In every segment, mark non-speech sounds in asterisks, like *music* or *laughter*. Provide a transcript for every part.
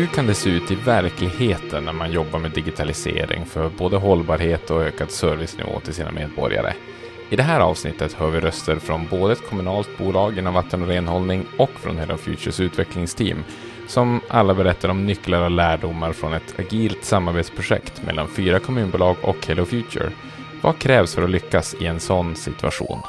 Hur kan det se ut i verkligheten när man jobbar med digitalisering för både hållbarhet och ökad servicenivå till sina medborgare? I det här avsnittet hör vi röster från både ett kommunalt bolag inom vatten och renhållning och från Hello Futures utvecklingsteam som alla berättar om nycklar och lärdomar från ett agilt samarbetsprojekt mellan fyra kommunbolag och Hello Future. Vad krävs för att lyckas i en sån situation?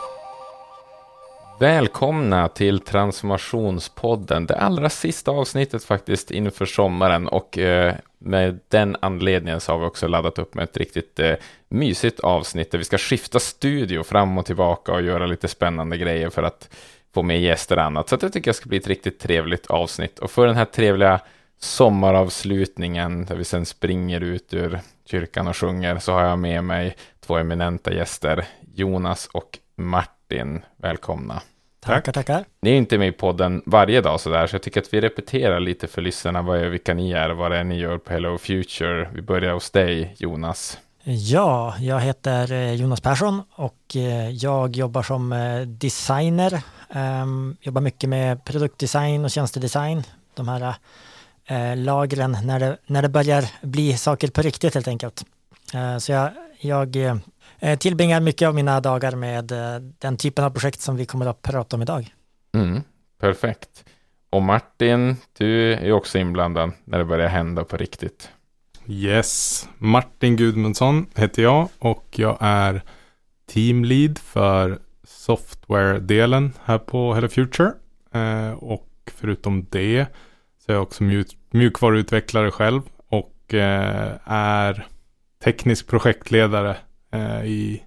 Välkomna till Transformationspodden, det allra sista avsnittet faktiskt inför sommaren och eh, med den anledningen så har vi också laddat upp med ett riktigt eh, mysigt avsnitt där vi ska skifta studio fram och tillbaka och göra lite spännande grejer för att få med gäster och annat. Så det tycker jag ska bli ett riktigt trevligt avsnitt och för den här trevliga sommaravslutningen där vi sen springer ut ur kyrkan och sjunger så har jag med mig två eminenta gäster, Jonas och Martin. Välkomna. Tackar, tackar. Ni är inte med i podden varje dag sådär, så jag tycker att vi repeterar lite för lyssnarna vad är, vilka ni är, vad det är ni gör på Hello Future. Vi börjar hos dig, Jonas. Ja, jag heter eh, Jonas Persson och eh, jag jobbar som eh, designer. Um, jobbar mycket med produktdesign och tjänstedesign. De här lagren när det, när det börjar bli saker på riktigt helt enkelt. Så jag, jag uh, tillbringar mycket av mina dagar med den typen av projekt som vi kommer att prata om idag. Mm, perfekt. Och Martin, du är också inblandad när det börjar hända på riktigt. Yes, Martin Gudmundsson heter jag och jag är teamlead för software-delen här på Hello Future. Eh, och förutom det så är jag också mjuk mjukvaruutvecklare själv och eh, är teknisk projektledare eh, i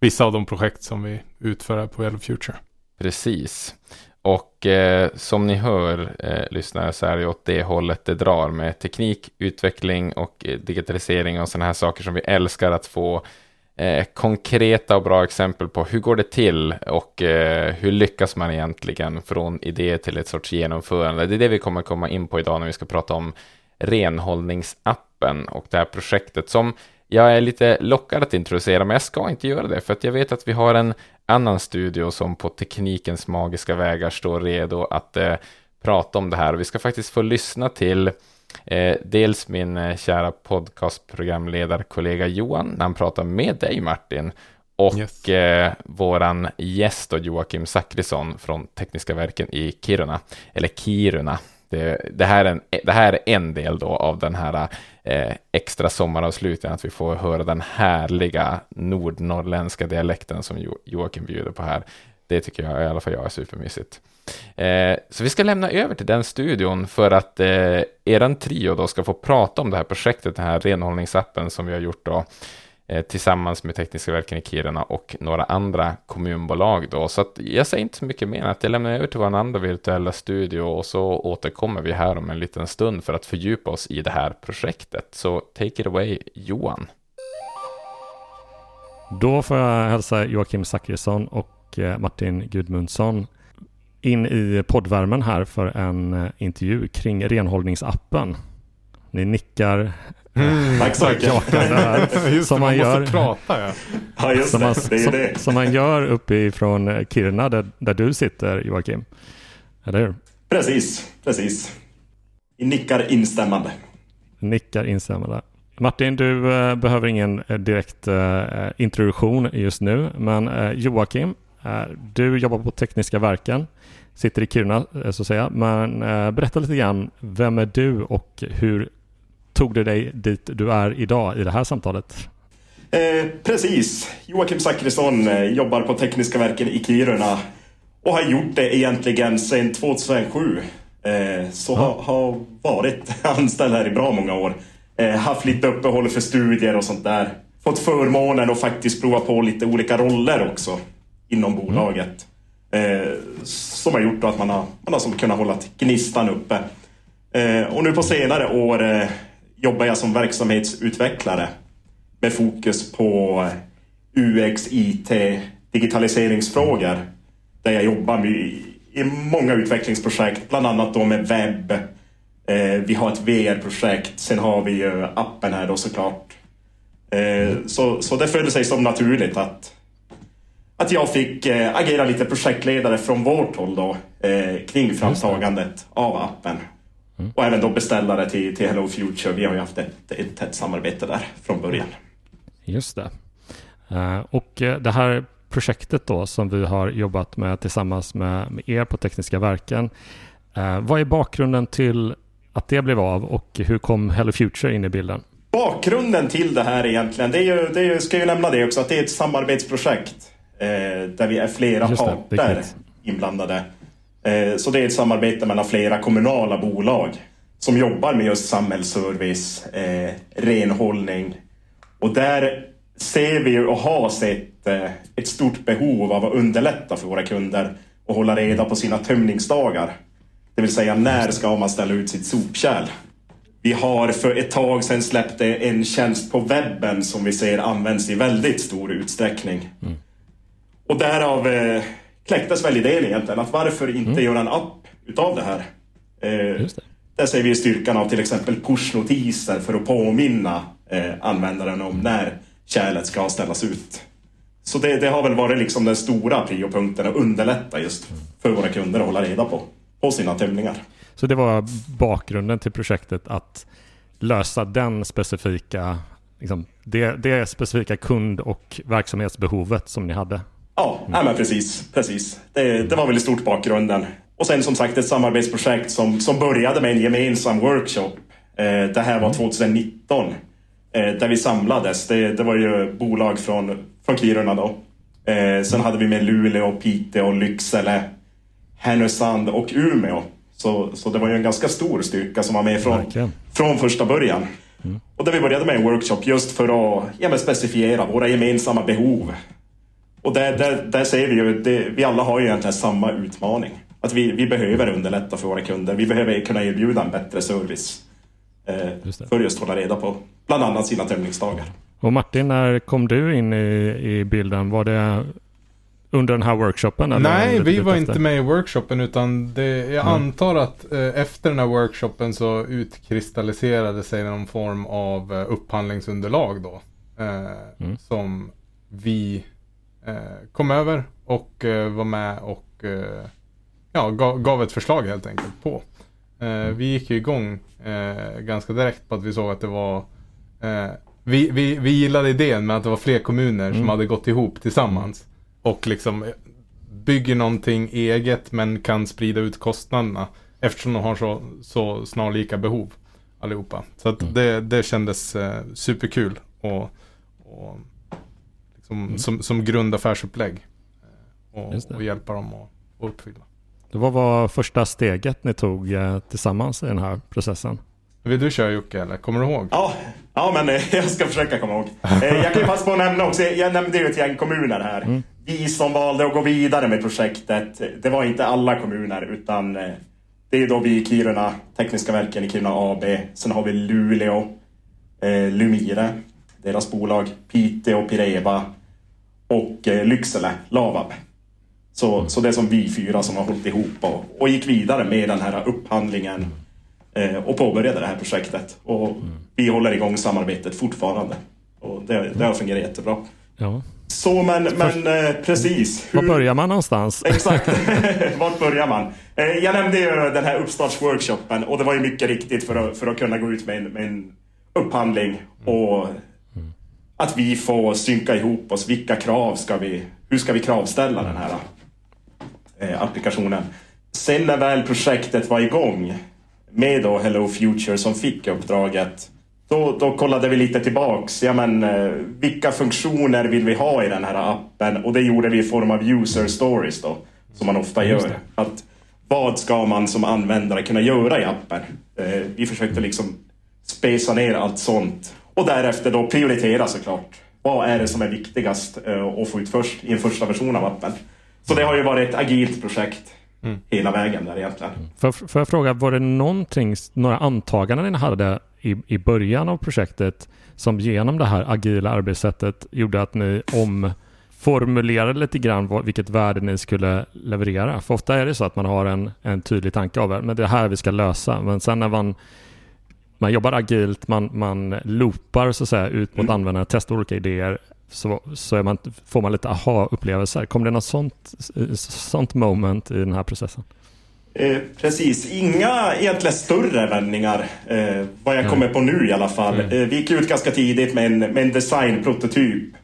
vissa av de projekt som vi utför här på Yellow Future. Precis. Och eh, som ni hör, eh, lyssnare, så är det åt det hållet det drar med teknik, utveckling och eh, digitalisering och sådana här saker som vi älskar att få eh, konkreta och bra exempel på hur går det till och eh, hur lyckas man egentligen från idé till ett sorts genomförande. Det är det vi kommer komma in på idag när vi ska prata om renhållningsappen och det här projektet som jag är lite lockad att introducera, men jag ska inte göra det, för att jag vet att vi har en annan studio som på teknikens magiska vägar står redo att eh, prata om det här. Vi ska faktiskt få lyssna till eh, dels min eh, kära podcastprogramledarkollega Johan, när han pratar med dig Martin, och yes. eh, våran gäst då, Joakim Zackrisson från Tekniska verken i Kiruna, eller Kiruna. Det, det, här är en, det här är en del då av den här eh, extra sommaravslutningen, att vi får höra den härliga nordnorrländska dialekten som jo, Joakim bjuder på här. Det tycker jag i alla fall jag är supermysigt. Eh, så vi ska lämna över till den studion för att eh, eran trio då ska få prata om det här projektet, den här renhållningsappen som vi har gjort då eh, Eh, tillsammans med Tekniska verken i Kiruna och några andra kommunbolag då. Så att jag säger inte så mycket mer än att jag lämnar över till vår andra virtuella studio och så återkommer vi här om en liten stund för att fördjupa oss i det här projektet. Så take it away Johan. Då får jag hälsa Joakim Zackrisson och eh, Martin Gudmundsson in i poddvärmen här för en eh, intervju kring renhållningsappen. Ni nickar Mm, *laughs* tack så mycket. *laughs* just som det, man, man gör, prata ja. *laughs* ja just som, det, man, det är som, det. som man gör uppifrån Kiruna där, där du sitter Joakim. Eller hur? Precis, precis. Nickar instämmande. Nickar instämmande. Martin, du äh, behöver ingen äh, direkt äh, introduktion just nu, men Joakim, du jobbar på Tekniska verken, sitter i Kiruna så att säga, men berätta lite grann, vem är du och hur tog det dig dit du är idag i det här samtalet? Eh, precis. Joakim Zackrisson eh, jobbar på Tekniska verken i Kiruna och har gjort det egentligen sedan 2007. Eh, så ja. har, har varit *laughs* anställd här i bra många år. Eh, haft lite uppehåll för studier och sånt där. Fått förmånen att faktiskt prova på lite olika roller också inom mm. bolaget. Mm. som har gjort att man har, man har som kunnat hålla gnistan uppe. Eh, och nu på senare år jobbar jag som verksamhetsutvecklare med fokus på UX, IT, digitaliseringsfrågor. Där jag jobbar med, i många utvecklingsprojekt, bland annat då med webb. Eh, vi har ett VR-projekt, sen har vi ju appen här då såklart. Eh, så, så det föll sig som naturligt att, att jag fick eh, agera lite projektledare från vårt håll då, kring framtagandet av appen. Mm. Och även då beställare till, till Hello Future. Vi har ju haft ett, ett tätt samarbete där från början. Just det. Uh, och det här projektet då som vi har jobbat med tillsammans med, med er på Tekniska Verken. Uh, vad är bakgrunden till att det blev av och hur kom Hello Future in i bilden? Bakgrunden till det här egentligen, det är ju, det är, ska ju nämna det också, att det är ett samarbetsprojekt eh, där vi är flera det, parter inblandade. Eh, så det är ett samarbete mellan flera kommunala bolag som jobbar med just samhällsservice, eh, renhållning. Och där ser vi och har sett eh, ett stort behov av att underlätta för våra kunder och hålla reda på sina tömningsdagar. Det vill säga när ska man ställa ut sitt sopkärl? Vi har för ett tag sedan släppt en tjänst på webben som vi ser används i väldigt stor utsträckning. Mm. Och därav kläcktes väl idén egentligen att varför inte mm. göra en app utav det här? Eh, det. Där ser vi styrkan av till exempel pushnotiser för att påminna eh, användaren om när kärlet ska ställas ut. Så det, det, har väl varit liksom den stora priopunkten att underlätta just för våra kunder att hålla reda på, på sina tömningar. Så det var bakgrunden till projektet att lösa den specifika, liksom, det, det specifika kund och verksamhetsbehovet som ni hade? Ja, mm. nej, men precis. precis. Det, det var väl i stort bakgrunden. Och sen som sagt ett samarbetsprojekt som, som började med en gemensam workshop. Eh, det här var 2019. Mm. Eh, där vi samlades. Det, det, var ju bolag från, från Kiruna då. Eh, sen hade vi med Luleå, Piteå, Lycksele, Härnösand och Umeå. Så, så det var ju en ganska stor styrka som var med från, från första början. Mm. Och där vi började med en workshop just för att ja, specifiera våra gemensamma behov. Och där, där, där ser vi ju, det, vi alla har ju egentligen samma utmaning. Att vi, vi behöver underlätta för våra kunder. Vi behöver kunna erbjuda en bättre service. Eh, just för just hålla reda på bland annat sina tömningsdagar. Och Martin, när kom du in i, i bilden? Var det under den här workshopen? Eller Nej, vi var efter? inte med i workshopen utan det, jag mm. antar att eh, efter den här workshopen så utkristalliserade sig någon form av eh, upphandlingsunderlag då. Eh, mm. Som vi kom över och eh, var med och eh, ja, gav, gav, ett förslag helt enkelt på. Mm. Vi gick ju igång ganska direkt på att vi såg att det var vi, vi, vi gillade idén med att det var fler kommuner mm. som hade gått ihop tillsammans och liksom bygger någonting eget men kan sprida ut kostnaderna eftersom de har så, så snarlika behov allihopa. Så att mm. det, det kändes eh, superkul och, och liksom, mm. som, som grundaffärsupplägg eh, och, och hjälpa dem att, att uppfylla. vad var första steget ni tog eh, tillsammans i den här processen? Vill du köra Jocke eller? Kommer du ihåg? Ja, ja men eh, jag ska försöka komma ihåg. Jag kan ju passa på att nämna också, jag nämnde ju ett gäng kommuner här. Mm. Vi som valde att gå vidare med projektet, det var inte alla kommuner utan det är då vi i Kiruna, Tekniska verken i Kiruna AB. Sen har vi Luleå, Lumire, deras bolag, Piteå, Pireva och Lycksele, Lavab. Så, mm. så det är som vi fyra som har hållit ihop och, och gick vidare med den här upphandlingen eh, och påbörjade det här projektet. Och mm. vi håller igång samarbetet fortfarande. Och det, det har fungerat jättebra. Ja. Så men, men eh, precis. Hur... Var börjar man någonstans? *laughs* Exakt, *laughs* vart börjar man? Eh, jag nämnde ju den här uppstartsworkshopen och det var ju mycket riktigt för att, för att kunna gå ut med en, med en upphandling mm. och. Att vi får synka ihop oss. Vilka krav ska vi, hur ska vi kravställa den här eh, applikationen? Sen när väl projektet var igång med då Hello Future som fick uppdraget då, då kollade vi lite tillbaks. Ja, men, eh, vilka funktioner vill vi ha i den här appen? Och det gjorde vi i form av user stories då, som man ofta gör. Att, vad ska man som användare kunna göra i appen? Eh, vi försökte liksom spesa ner allt sånt och därefter då prioritera såklart. Vad är det som är viktigast eh, att få ut först i en första version av appen? Så det har ju varit ett agilt projekt mm. hela vägen där egentligen. Får, får jag fråga, var det någonting, några antaganden ni hade i, i början av projektet som genom det här agila arbetssättet gjorde att ni omformulerade lite grann vad, vilket värde ni skulle leverera? För ofta är det så att man har en, en tydlig tanke av det, men det är här vi ska lösa. Men sen när man man jobbar agilt, man, man loopar så att säga ut mot mm. användare, testar olika idéer, så, så man, får man lite aha-upplevelser. Kommer det något sånt, sånt moment i den här processen? Eh, precis, inga egentligen större vändningar eh, vad jag kommer på nu i alla fall. Mm. Eh, vi gick ut ganska tidigt med en, med en designprototyp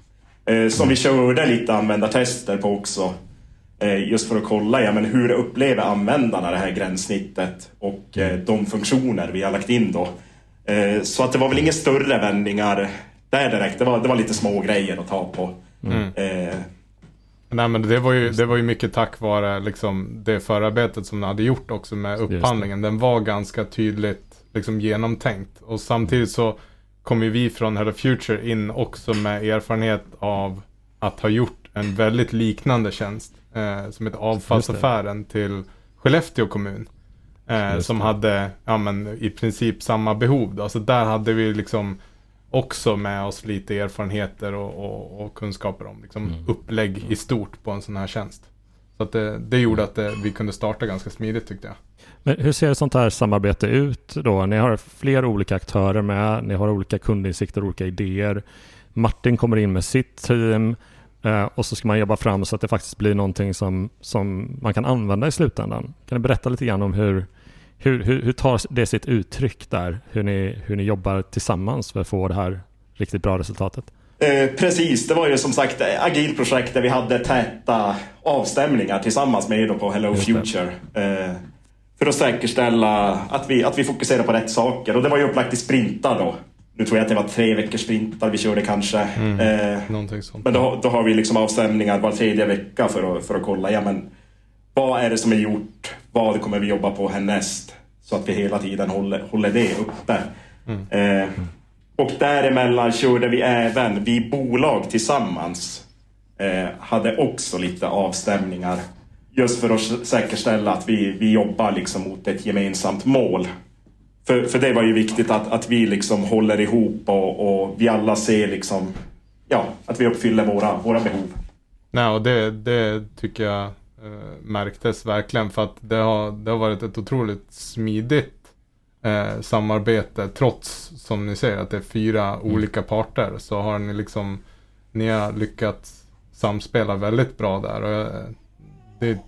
eh, som vi körde lite användartester på också. Eh, just för att kolla ja, men hur upplever användarna det här gränssnittet och eh, de funktioner vi har lagt in då. Eh, så att det var väl inga större vändningar där direkt. Det var, det var lite små grejer att ta på. Eh, Nej men det var ju, det var ju mycket tack vare liksom det förarbetet som ni hade gjort också med upphandlingen. Den var ganska tydligt liksom genomtänkt. Och samtidigt så kom ju vi från Hello Future in också med erfarenhet av att ha gjort en väldigt liknande tjänst. Eh, som heter avfallsaffären till Skellefteå kommun. Eh, som hade ja, men, i princip samma behov. Då. Så där hade vi liksom också med oss lite erfarenheter och, och, och kunskaper om liksom, Mm. upplägg i stort på en sån här tjänst. Så att det, det gjorde att det, vi kunde starta ganska smidigt tyckte jag. Men hur ser ett sånt här samarbete ut då? Ni har fler olika aktörer med, ni har olika kundinsikter olika idéer. Martin kommer in med sitt team eh, och så ska man jobba fram så att det faktiskt blir någonting som, som man kan använda i slutändan. Kan du berätta lite grann om hur, hur, hur, hur tar det sitt uttryck där? Hur ni, hur ni jobbar tillsammans för att få det här riktigt bra resultatet? Eh, precis, det var ju som sagt agilt projekt där vi hade täta avstämningar tillsammans med er på Hello. Future. Eh, för att säkerställa att vi, att vi fokuserar på rätt saker. Och det var ju upplagt i sprintar då. Nu tror jag att det var tre veckors sprintar vi körde kanske. Eh, Någonting sånt. men då, då har vi liksom avstämningar var tredje vecka för att, för att kolla. Ja, men, vad är det som är gjort? Vad kommer vi jobba på härnäst? Så att vi hela tiden håller, håller det uppe. Eh, och däremellan körde vi även, vi bolag tillsammans, eh, hade också lite avstämningar. Just för att säkerställa att vi, vi jobbar liksom mot ett gemensamt mål. För, för det var ju viktigt att, att vi liksom håller ihop och, och vi alla ser liksom, ja, att vi uppfyller våra, våra behov. Nej, och det, det tycker jag eh, märktes verkligen. För att det har, det har varit ett otroligt smidigt eh, samarbete trots, som ni säger, att det är fyra olika parter. Så har ni liksom, ni har lyckats samspela väldigt bra där. Och eh, det,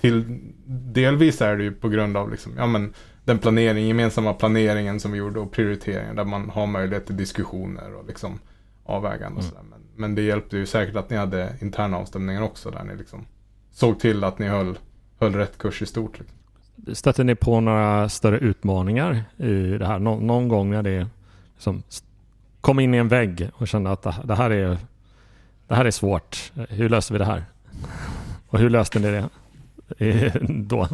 till, delvis är det ju på grund av liksom, ja men den planering, gemensamma planeringen som vi gjorde och prioriteringen där man har möjlighet till diskussioner och liksom avvägande och sådär. Men, men det hjälpte ju säkert att ni hade interna avstämningar också där ni liksom såg till att ni höll, höll rätt kurs i stort. Liksom. Stötte ni på några större utmaningar i det här? Nå- någon gång när det liksom kom in i en vägg och kände att det- här är, det här är svårt. Hur löser vi det här? Och hur löste ni det då?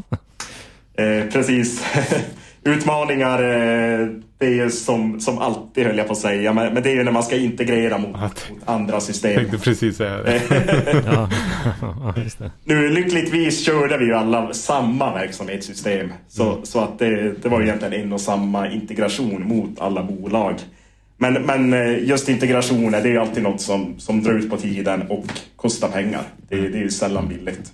Eh, precis. *laughs* Utmaningar, eh, det är ju som, som alltid höll jag på att säga, men, men det är ju när man ska integrera mot, mot andra Jag system. tänkte precis säga det. *laughs* Ja, *laughs* ja just det. Nu lyckligtvis körde vi ju alla samma verksamhetssystem. Så, så att det, det var ju egentligen en och samma integration mot alla bolag. Men, men eh, just integrationer, det är ju alltid något som, som drar ut på tiden och kostar pengar. Det, det är ju sällan billigt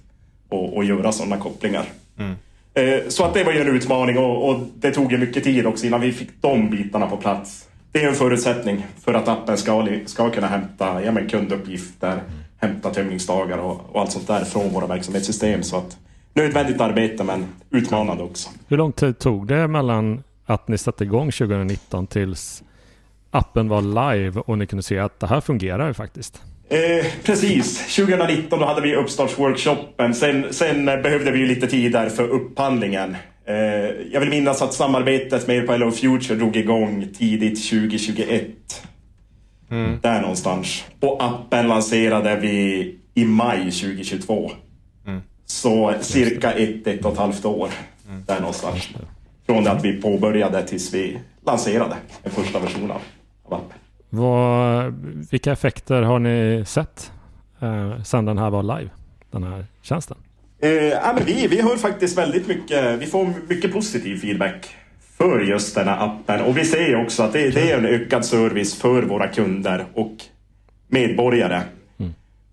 att, att göra sådana kopplingar. Eh, Eh, så att det var ju en utmaning och, och det tog ju mycket tid också innan vi fick de bitarna på plats. Det är en förutsättning för att appen ska, ska kunna hämta ja, men kunduppgifter, hämta tömningsdagar och, och allt sånt där från våra verksamhetssystem. Så att nödvändigt arbete men utmanande också. Hur lång tid tog det mellan att ni satte igång 2019 tills appen var live och ni kunde se att det här fungerar ju faktiskt? Eh, precis, 2019 då hade vi uppstartsworkshopen. Sen, sen eh, behövde vi ju lite tid där för upphandlingen. Eh, jag vill minnas att samarbetet med er på Hello Future drog igång tidigt 2021. Där någonstans. Och appen lanserade vi i maj 2022. Så cirka ett, ett och ett halvt år. Där någonstans. Från det att vi påbörjade tills vi lanserade en första version av av appen. Vad, vilka effekter har ni sett eh, sedan den här var live? Den här tjänsten? Eh, ja, men vi, vi hör faktiskt väldigt mycket, vi får mycket positiv feedback för just den här appen. Och vi ser också att det, det är en ökad service för våra kunder och medborgare.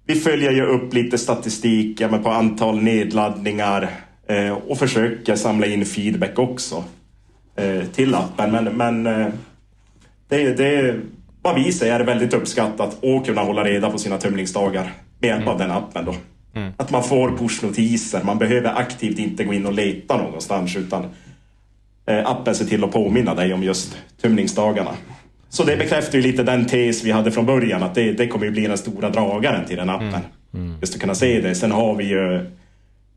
Vi följer ju upp lite statistik ja, på antal nedladdningar eh, och försöker samla in feedback också eh, till appen. Men, men eh, det, det vad vi ser är väldigt uppskattat att kunna hålla reda på sina tömningsdagar med hjälp av den appen. Då. Mm. Att man får pushnotiser, man behöver aktivt inte gå in och leta någonstans utan eh, appen ser till att påminna dig om just tömningsdagarna. Så det bekräftar ju lite den tes vi hade från början att det, det kommer ju bli den stora dragaren till den appen. Mm. Mm. Just att kunna se det. Sen har vi ju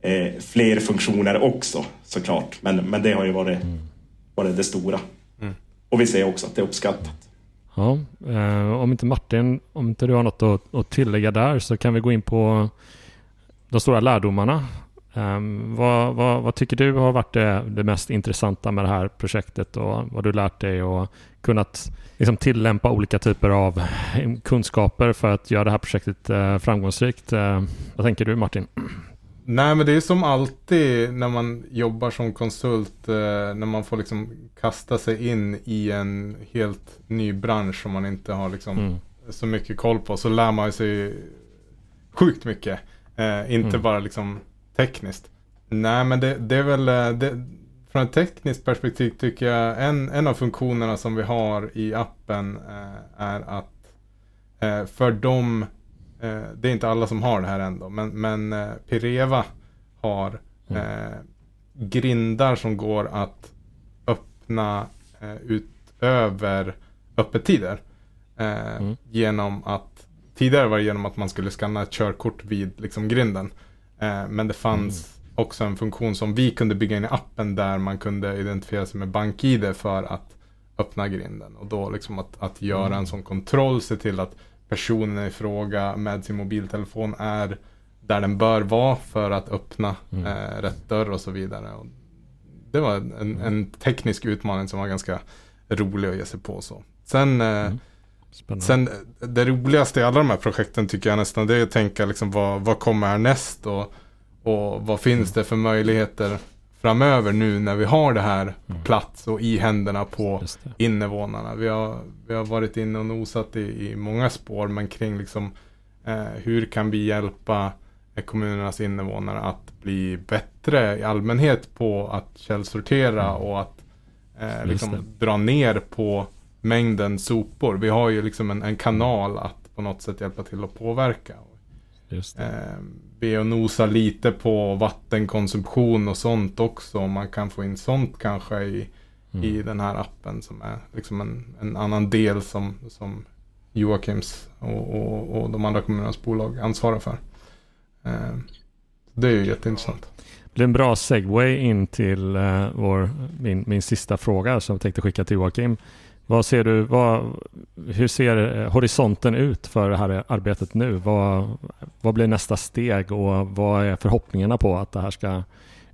eh, fler funktioner också såklart. Men, men det har ju varit, mm. varit det stora. Mm. Och vi ser också att det är uppskattat. Ja, eh, om inte Martin, om inte du har något att, att tillägga där så kan vi gå in på de stora lärdomarna. Eh, vad, vad, vad, tycker du har varit det, det, mest intressanta med det här projektet och vad du lärt dig och kunnat liksom tillämpa olika typer av eh, kunskaper för att göra det här projektet eh, framgångsrikt? Eh, vad tänker du Martin? Nej men det är som alltid när man jobbar som konsult uh, när man får liksom kasta sig in i en helt ny bransch som man inte har liksom mm. så mycket koll på så lär man sig sjukt mycket. Eh, inte mm. bara liksom tekniskt. Nej men det, det är väl, eh, det, från ett tekniskt perspektiv tycker jag en, en av funktionerna som vi har i appen eh, är att eh, för eh, det är inte alla som har det här ändå, men, men eh, Pireva har mm. grindar som går att öppna utöver öppettider. Mm. Genom att Tidigare var det genom att man skulle skanna ett körkort vid liksom, grinden. Eh, men det fanns mm. också en funktion som vi kunde bygga in i appen där man kunde identifiera sig med BankID för att öppna grinden. Och då liksom att, att göra mm. en sån kontroll, se till att personen i fråga med sin mobiltelefon är där den bör vara för att öppna mm. eh, rätt dörr och så vidare. Och det var en, en, mm. teknisk utmaning som var ganska rolig att ge sig på. Så. Sen eh, mm. Sen det roligaste i alla de här projekten tycker jag nästan det är att tänka liksom vad, vad kommer härnäst och, och vad finns det för möjligheter framöver nu när vi har det här på mm. plats och i händerna på invånarna. Vi har, vi har varit inne och nosat i, i många spår men kring liksom eh, hur kan vi hjälpa kommunernas invånare att bli bättre i allmänhet på att källsortera mm. och att eh, liksom dra ner på mängden sopor. Vi har ju liksom en, en kanal att på något sätt hjälpa till att påverka. Just det. Eh, be och nosa lite på vattenkonsumtion och sånt också. Om man kan få in sånt kanske i, mm. i den här appen som är liksom en, en annan del som, som Joakims och, och, och de andra kommunernas bolag ansvarar för. Eh, det är ju jätteintressant. Det blir en bra segway in till uh, vår, min, min sista fråga som jag tänkte skicka till Joakim. Vad ser du, vad, hur ser eh, horisonten ut för det här arbetet nu? Vad, vad blir nästa steg och vad är förhoppningarna på att det här ska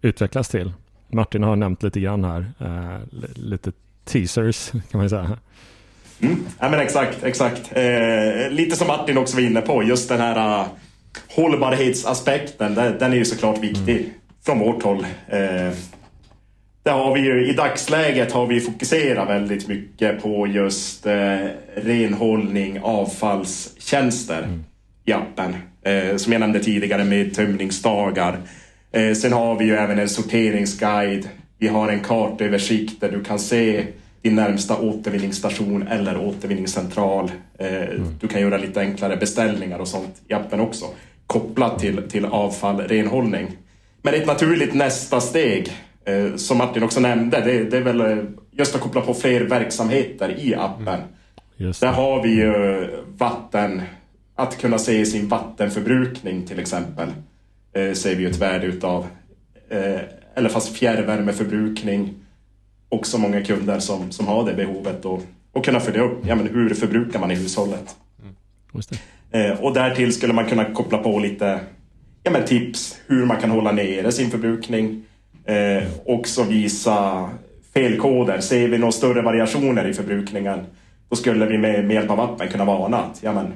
utvecklas till? Martin har nämnt lite grann här, eh, lite teasers *laughs* kan man säga. Mm. Ja, men exakt, exakt. Eh, lite som Martin också var inne på, just den här uh, hållbarhetsaspekten, den, den är ju såklart viktig mm. från vårt håll. Eh, där har vi ju, I dagsläget har vi fokuserat väldigt mycket på just eh, renhållning, avfallstjänster mm. i appen. Eh, som jag nämnde tidigare med tömningsdagar. Eh, sen har vi ju även en sorteringsguide. Vi har en kartöversikt där du kan se din närmsta återvinningsstation eller återvinningscentral. Eh, mm. Du kan göra lite enklare beställningar och sånt i appen också. Kopplat till, till avfall, renhållning. Men ett naturligt nästa steg som Martin också nämnde, det, det, är väl eh, just att koppla på fler verksamheter i appen. Mm. Där har vi ju vatten, att kunna se sin vattenförbrukning till exempel. Eh, ser vi ju ett värde utav. Eh, eller fast fjärrvärmeförbrukning. Också många kunder som, som har det behovet och, och kunna följa upp, ja men hur förbrukar man i hushållet? Mm. Eh, och därtill skulle man kunna koppla på lite ja, men tips hur man kan hålla nere sin förbrukning Eh, också visa felkoder. Ser vi några större variationer i förbrukningen då skulle vi med, med hjälp av appen kunna varna att ja, men,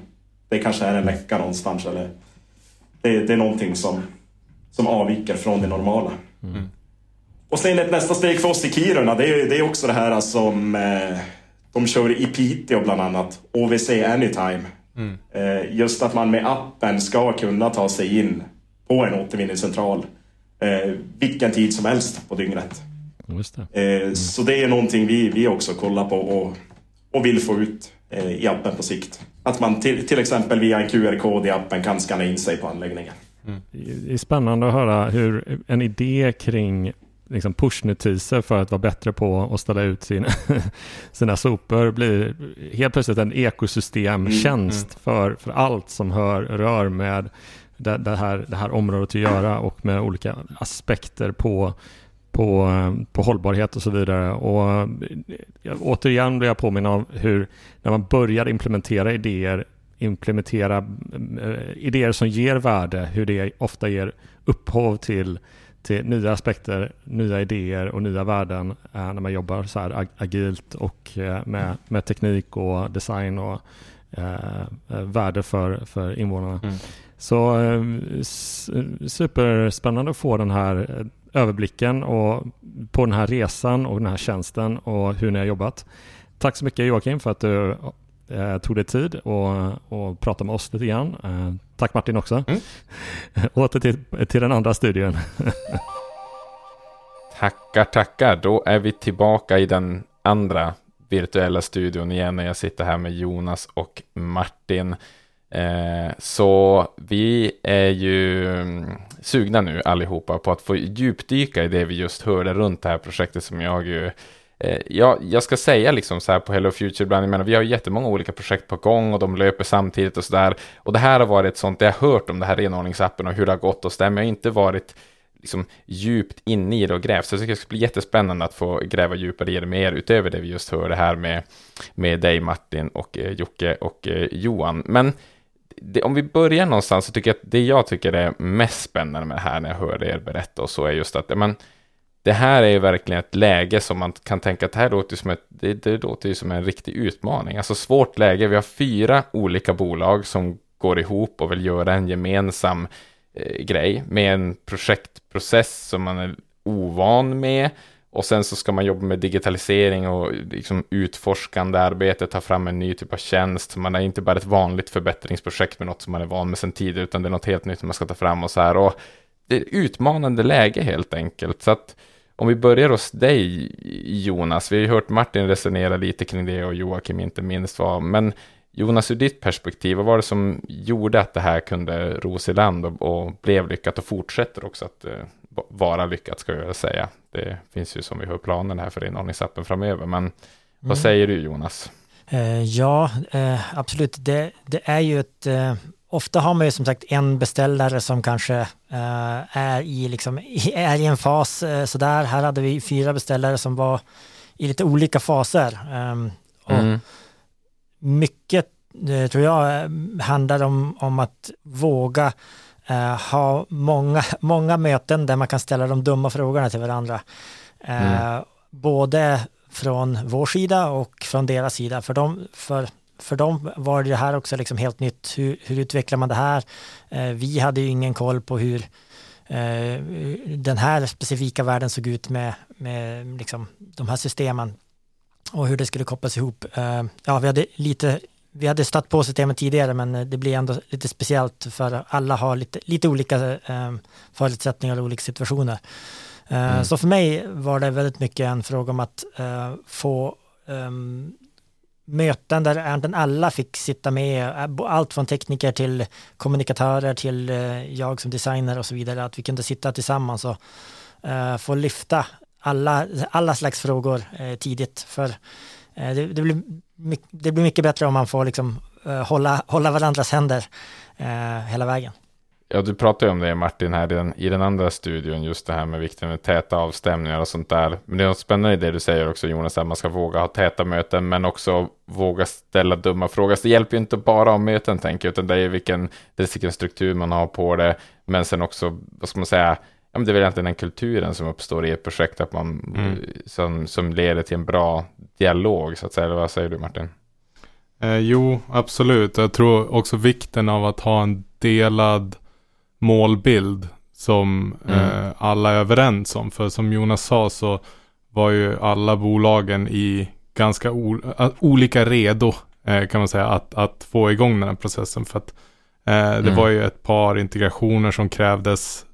det kanske är en läcka någonstans eller det, det är någonting som, som avviker från det normala. Mm. Och sen ett nästa steg för oss i Kiruna, det är, det är också det här som eh, de kör i Piteå bland annat, OVC Anytime. Mm. Eh, just att man med appen ska kunna ta sig in på en återvinningscentral eh, vilken tid som helst på dygnet. Det. Mm. Så det är någonting vi, vi också kollar på och, och vill få ut eh, i appen på sikt. Att man till, till exempel via en QR-kod i appen kan skanna in sig på anläggningen. Mm. Det är spännande att höra hur en idé kring liksom pushnotiser för att vara bättre på att ställa ut sin, *laughs* sina sopor blir helt plötsligt en ekosystemtjänst mm, mm. För, för allt som hör, rör med det, det, här, det här området att göra och med olika aspekter på på, på hållbarhet och så vidare. Och eh, återigen blir jag påminna om hur när man börjar implementera idéer, implementera äh, idéer som ger värde, hur det ofta ger upphov till, till nya aspekter, nya idéer och nya värden äh, när man jobbar så här ag agilt och äh, med, med teknik och design och värde för, för invånarna. Mm. Så superspännande att få den här överblicken och på den här resan och den här tjänsten och hur ni har jobbat. Tack så mycket Joakim för att du eh, tog dig tid och, och pratade med oss lite grann. Eh, tack Martin också. Mm. *laughs* Åter till, till den andra studion. *laughs* tackar, tackar. Då är vi tillbaka i den andra virtuella studion igen när jag sitter här med Jonas och Martin. Eh, så vi är ju mm, sugna nu allihopa på att få djupdyka i det vi just hörde runt det här projektet som jag ju jag, Ja, jag ska säga liksom så här på Hello Future ibland, jag menar, vi har jättemånga olika projekt på gång och de löper samtidigt och så där. Och det här har varit ett sånt, jag har hört om det här renordningsappen och hur det har gått och så där, men jag har inte varit liksom djupt inne i det och grävt. Så jag tycker det ska bli jättespännande att få gräva djupare i det mer, utöver det vi just hörde här med, med dig Martin och eh, Jocke och eh, Johan. Men det, om vi börjar någonstans så tycker jag att det jag tycker är mest spännande med det här när jag hör er berätta och så är just att men, det här är ju verkligen ett läge som man kan tänka att det här låter som, ett, det, det låter ju som en riktig utmaning. Alltså svårt läge, vi har fyra olika bolag som går ihop och vill göra en gemensam eh, grej med en projektprocess som man är ovan med och sen så ska man jobba med digitalisering och liksom utforskande arbete, ta fram en ny typ av tjänst. Man är inte bara ett vanligt förbättringsprojekt med något som man är van med sedan tidigare, utan det är något helt nytt man ska ta fram och så här. Och det är ett utmanande läge helt enkelt. Så att om vi börjar hos dig, Jonas. Vi har ju hört Martin resonera lite kring det och Joakim inte minst var, men Jonas, ur ditt perspektiv, vad var det som gjorde att det här kunde ros i land och, och blev lyckat och fortsätter också att uh, vara lyckat, ska jag säga. Det finns ju som vi hör planen här för inordningsappen framöver, men mm. vad säger du Jonas? Uh, ja, uh, absolut. Det, det, är ju ett ofta har man ju som sagt en beställare som kanske uh, är, i liksom, är i en fas uh, sådär. Här hade vi fyra beställare som var i lite olika faser. Um, mm mycket eh, tror jag eh, handlar om, om att våga eh, ha många, *laughs* många möten där man kan ställa de dumma frågorna till varandra. Eh, mm. Både från vår sida och från deras sida. För dem, för, för dem var det här också liksom helt nytt. Hur, hur utvecklar man det här? Eh, vi hade ju ingen koll på hur eh, den här specifika världen såg ut med, med liksom de här systemen och hur det skulle kopplas ihop. Eh, ja, vi hade lite vi hade stött på systemet tidigare men det blir ändå lite speciellt för alla har lite, lite olika eh, förutsättningar och olika situationer. Eh, mm. Så för mig var det väldigt mycket en fråga om att få um, möten där egentligen alla fick sitta med, allt från tekniker till kommunikatörer till jag som designer och så vidare, att vi kunde sitta tillsammans och få lyfta alla, alla slags frågor eh, tidigt. För eh, det, det, blir, det blir mycket bättre om man får liksom, eh, hålla, hålla varandras händer eh, hela vägen. Ja, du pratade ju om det Martin här i den, i den andra studion, just det här med vikten med täta avstämningar och sånt där. Men det är något spännande i det du säger också Jonas, att man ska våga ha täta möten, men också våga ställa dumma frågor. Så det hjälper ju inte bara om möten, tänker jag, utan det är vilken, det är vilken struktur man har på det, men sen också, vad ska man säga, ja, men det är väl egentligen den kulturen som uppstår i ett projekt att man, mm. som, som leder till en bra dialog, så att säga. Eller vad säger du Martin? Eh, jo, absolut. Jag tror också vikten av att ha en delad målbild som mm. eh, alla är överens om. För som Jonas sa så var ju alla bolagen i ganska olika redo eh, kan man säga att, att få igång den här processen. För att eh, det mm. var ju ett par integrationer som krävdes Eh,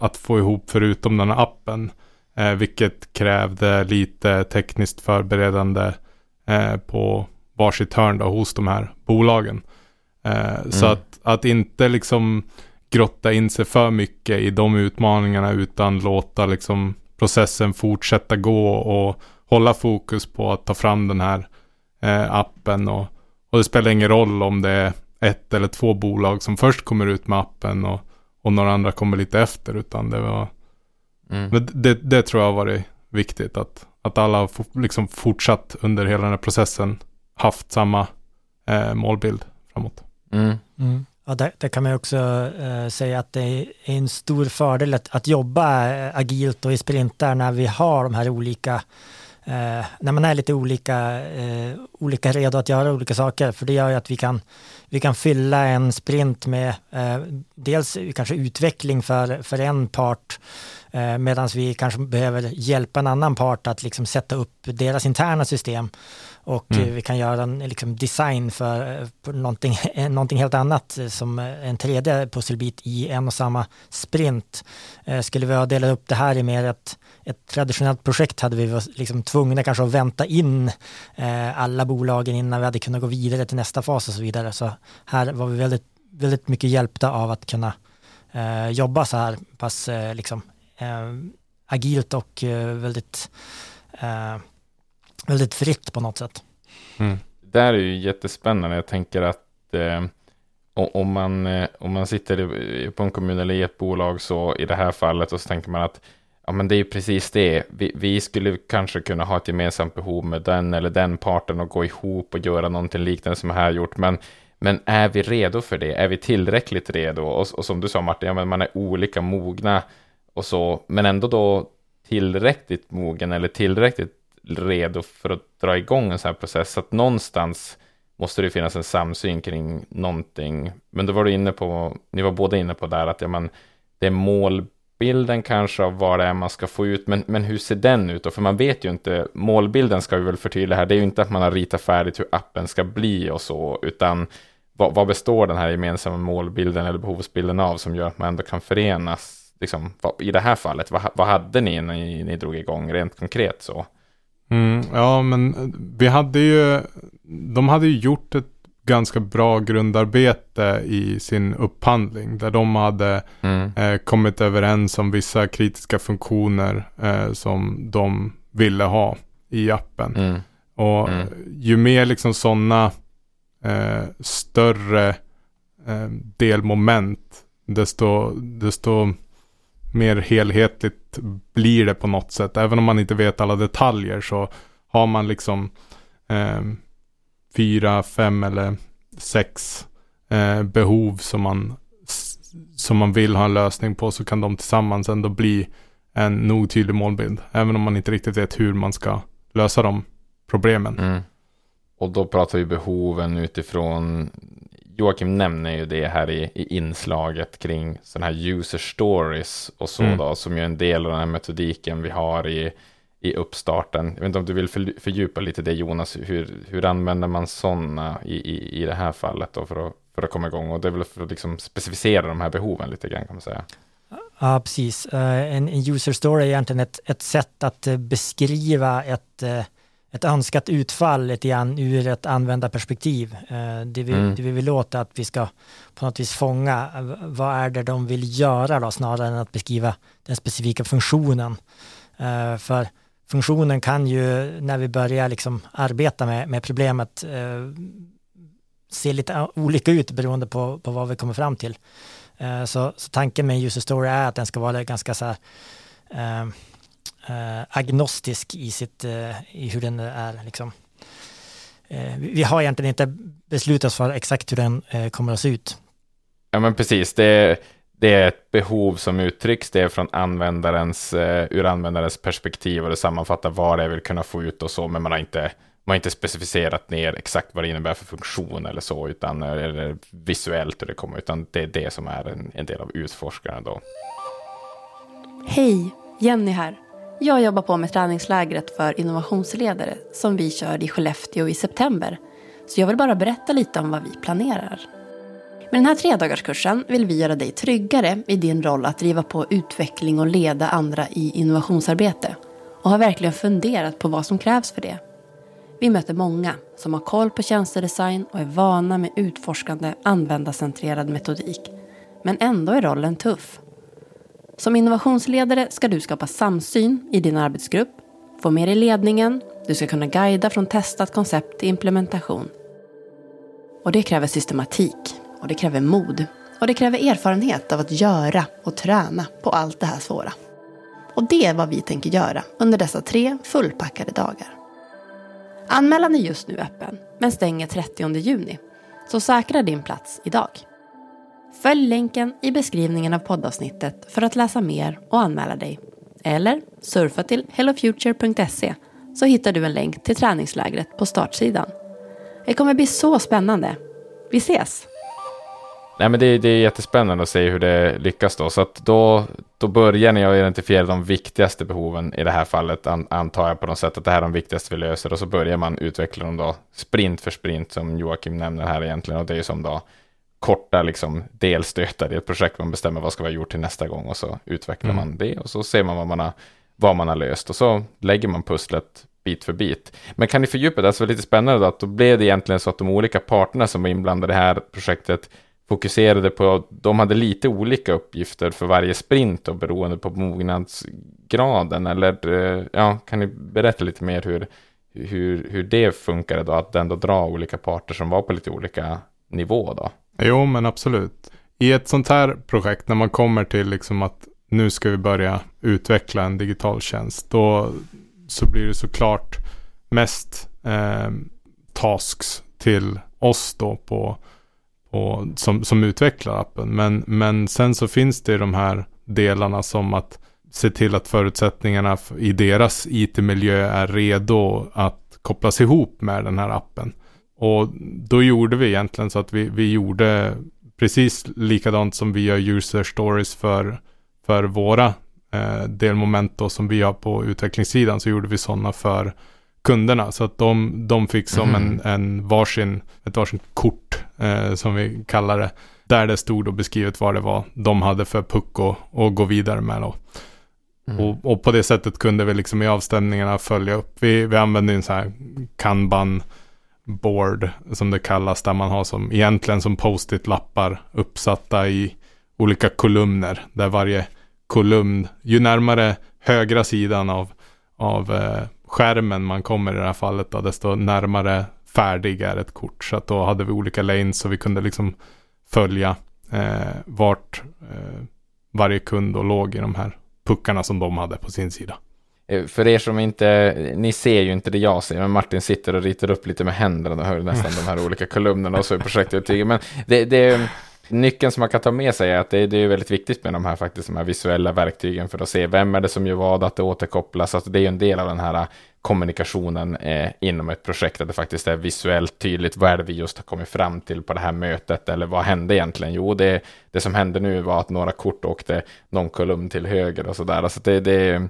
att få ihop förutom den här appen. Eh, vilket krävde lite tekniskt förberedande eh, på varsitt hörn då, hos de här bolagen. Eh, mm. Så att, att inte liksom grotta in sig för mycket i de utmaningarna utan låta liksom processen fortsätta gå och hålla fokus på att ta fram den här eh, appen och, och det spelar ingen roll om det är ett eller två bolag som först kommer ut med appen och, och några andra kommer lite efter utan det var mm. men det, det tror jag har varit viktigt att, att alla har liksom fortsatt under hela den här processen haft samma eh, målbild framåt. Mm. Mm. Ja, där, där, kan man också eh, säga att det är en stor fördel att, att jobba eh, agilt och i sprintar när vi har de här olika eh, när man är lite olika, eh, olika redo att göra olika saker. För det gör ju att vi kan, vi kan fylla en sprint med eh, dels kanske utveckling för, för en part eh, medan vi kanske behöver hjälpa en annan part att liksom sätta upp deras interna system. Och mm. vi kan göra en liksom, design för, för någonting, *laughs* någonting helt annat eh, som en tredje pusselbit i en och samma sprint. Eh, skulle vi ha delat upp det här i mer ett, ett traditionellt projekt hade vi varit liksom tvungna kanske att vänta in eh, alla bolagen innan vi hade kunnat gå vidare till nästa fas och så vidare. Så här var vi väldigt, väldigt mycket hjälpta av att kunna eh, jobba så här pass eh, liksom, eh, agilt och väldigt väldigt fritt på något sätt. Mm. Det där är ju jättespännande. Jag tänker att eh, om, man, eh, om man sitter på en kommun eller i ett bolag så i det här fallet och så tänker man att ja, men det är ju precis det. Vi, vi, skulle kanske kunna ha ett gemensamt behov med den eller den parten och gå ihop och göra någonting liknande som här gjort. Men, men är vi redo för det? Är vi tillräckligt redo? Och, och som du sa Martin, ja, men man är olika mogna och så, men ändå då tillräckligt mogen eller tillräckligt redo för att dra igång en sån här process. Så att någonstans måste det finnas en samsyn kring någonting. Men då var du inne på, ni var båda inne på där att ja, men det är målbilden kanske av vad det är man ska få ut, men, men hur ser den ut då? För man vet ju inte, målbilden ska vi väl förtydliga här, det är ju inte att man har ritat färdigt hur appen ska bli och så, utan vad, vad består den här gemensamma målbilden eller behovsbilden av som gör att man ändå kan förenas? Liksom, vad, I det här fallet, vad, vad hade ni när ni, ni drog igång rent konkret så? Mm, ja, men vi hade ju, de hade ju gjort ett ganska bra grundarbete i sin upphandling där de hade mm. eh, kommit överens om vissa kritiska funktioner eh, som de ville ha i appen. Mm. Och mm. ju mer liksom sådana eh, större eh, delmoment desto, desto mer helhetligt blir det på något sätt. Även om man inte vet alla detaljer så har man liksom eh, fyra, fem eller sex eh, behov som man, som man vill ha en lösning på så kan de tillsammans ändå bli en nog tydlig målbild. Även om man inte riktigt vet hur man ska lösa de problemen. Mm. Och då pratar vi behoven utifrån Joakim nämner ju det här i, i inslaget kring sådana här user stories och så mm. då, som ju är en del av den här metodiken vi har i, i uppstarten. Jag vet inte om du vill för, fördjupa lite det Jonas, hur, hur använder man sådana i, i, i det här fallet då för att, för att komma igång? Och det är väl för att liksom specificera de här behoven lite grann kan man säga. Ja, precis. Uh, en, en user story är egentligen ett, ett sätt att uh, beskriva ett uh, ett önskat utfall lite grann ur ett användarperspektiv. Eh, det vi, mm. det vi vill åt är att vi ska på något vis fånga eh, vad är det de vill göra då, snarare än att beskriva den specifika funktionen. Eh, för funktionen kan ju när vi börjar liksom arbeta med, med problemet se lite olika ut beroende på, på vad vi kommer fram till. Så, så tanken med user story är att den ska vara ganska så här eh, agnostisk i, sitt, eh, i hur den är. Liksom. Eh, vi har egentligen inte beslutat för exakt hur den eh, kommer att se ut. Ja, men precis. Det, det är ett behov som uttrycks, det är från användarens, eh, ur användarens perspektiv och det sammanfattar vad det vill kunna få ut och så, men man har inte, man har inte specificerat ner exakt vad det innebär för funktion eller så, utan eller visuellt hur det kommer, utan det är det som är en, en del av utforskaren då. Hej, Jenny här. Jag jobbar på med träningslägret för innovationsledare som vi kör i Skellefteå i september. Så jag vill bara berätta lite om vad vi planerar. Med den här tredagarskursen vill vi göra dig tryggare i din roll att driva på utveckling och leda andra i innovationsarbete och har verkligen funderat på vad som krävs för det. Vi möter många som har koll på tjänstedesign och är vana med utforskande användarcentrerad metodik. men ändå är rollen tuff. Som innovationsledare ska du skapa samsyn i din arbetsgrupp, få med dig ledningen, du ska kunna guida från testat koncept till implementation. Och det kräver systematik, och det kräver mod, och det kräver erfarenhet av att göra och träna på allt det här svåra. Och det är vad vi tänker göra under dessa tre fullpackade dagar. Anmälan är just nu öppen, men stänger 30 juni. Så säkra din plats idag. Följ länken i beskrivningen av poddavsnittet för att läsa mer och anmäla dig. Eller surfa till hellofuture.se så hittar du en länk till träningslägret på startsidan. Det kommer bli så spännande. Vi ses! Nej, men det, det, är jättespännande att se hur det lyckas då. Så att då, då börjar ni att identifiera de viktigaste behoven i det här fallet, an, antar jag på något sätt att det här är de viktigaste vi löser. Och så börjar man utveckla dem då sprint för sprint som Joakim nämner här egentligen. Och det är som då korta liksom, delstötar i ett projekt. Man bestämmer vad ska vara gjort till nästa gång och så utvecklar mm. man det. Och så ser man vad man, har, vad man har löst och så lägger man pusslet bit för bit. Men kan ni fördjupa det? Det är lite spännande att då blev det egentligen så att de olika parterna som var inblandade i det här projektet fokuserade på, de hade lite olika uppgifter för varje sprint och beroende på mognadsgraden. Eller eh, ja, kan ni berätta lite mer hur, hur, hur det funkade då, att ändå dra olika parter som var på lite olika nivå då? Jo, men absolut. I ett sånt här projekt, när man kommer till liksom att nu ska vi börja utveckla en digital tjänst, då så blir det såklart mest eh, tasks till oss då på på, som, som utvecklar appen. Men, men sen så finns det de här delarna som att se till att förutsättningarna i deras IT-miljö är redo att kopplas ihop med den här appen. Och då gjorde vi egentligen så att vi, vi gjorde precis likadant som vi gör user stories för, för våra eh, delmoment då, som vi har på utvecklingssidan så gjorde vi sådana för kunderna. Så att de, de fick som mm. en, en varsin, ett varsin kort eh, som vi kallar det. Där det stod då beskrivet vad det var de hade för puck och, och gå vidare med då. Mm. Och, och, på det sättet kunde vi liksom i avstämningarna följa upp. Vi, vi använde en sån här kanban board som det kallas där man har som egentligen som post-it lappar uppsatta i olika kolumner där varje kolumn, ju närmare högra sidan av, av eh, skärmen man kommer i det här fallet då, desto närmare färdig är ett kort. Så att då hade vi olika lanes så vi kunde liksom följa eh, vart eh, varje kund då låg i de här puckarna som de hade på sin sida. Eh, för er som inte, ni ser ju inte det jag ser, men Martin sitter och ritar upp lite med händerna och hör nästan de här olika kolumnerna och så i projektet. Men det, det, nyckeln som man kan ta med sig är att det, det, är väldigt viktigt med de här, faktiskt, de här visuella verktygen för att se vem är det som gör vad, att det återkopplas. Alltså det är ju en del av den här eh, kommunikationen eh, inom ett projekt, att det faktiskt är visuellt tydligt. Vad är det vi just har kommit fram till på det här mötet? Eller vad hände egentligen? Jo, det, det som hände nu var att några kort åkte någon kolumn till höger och sådär. Alltså det, det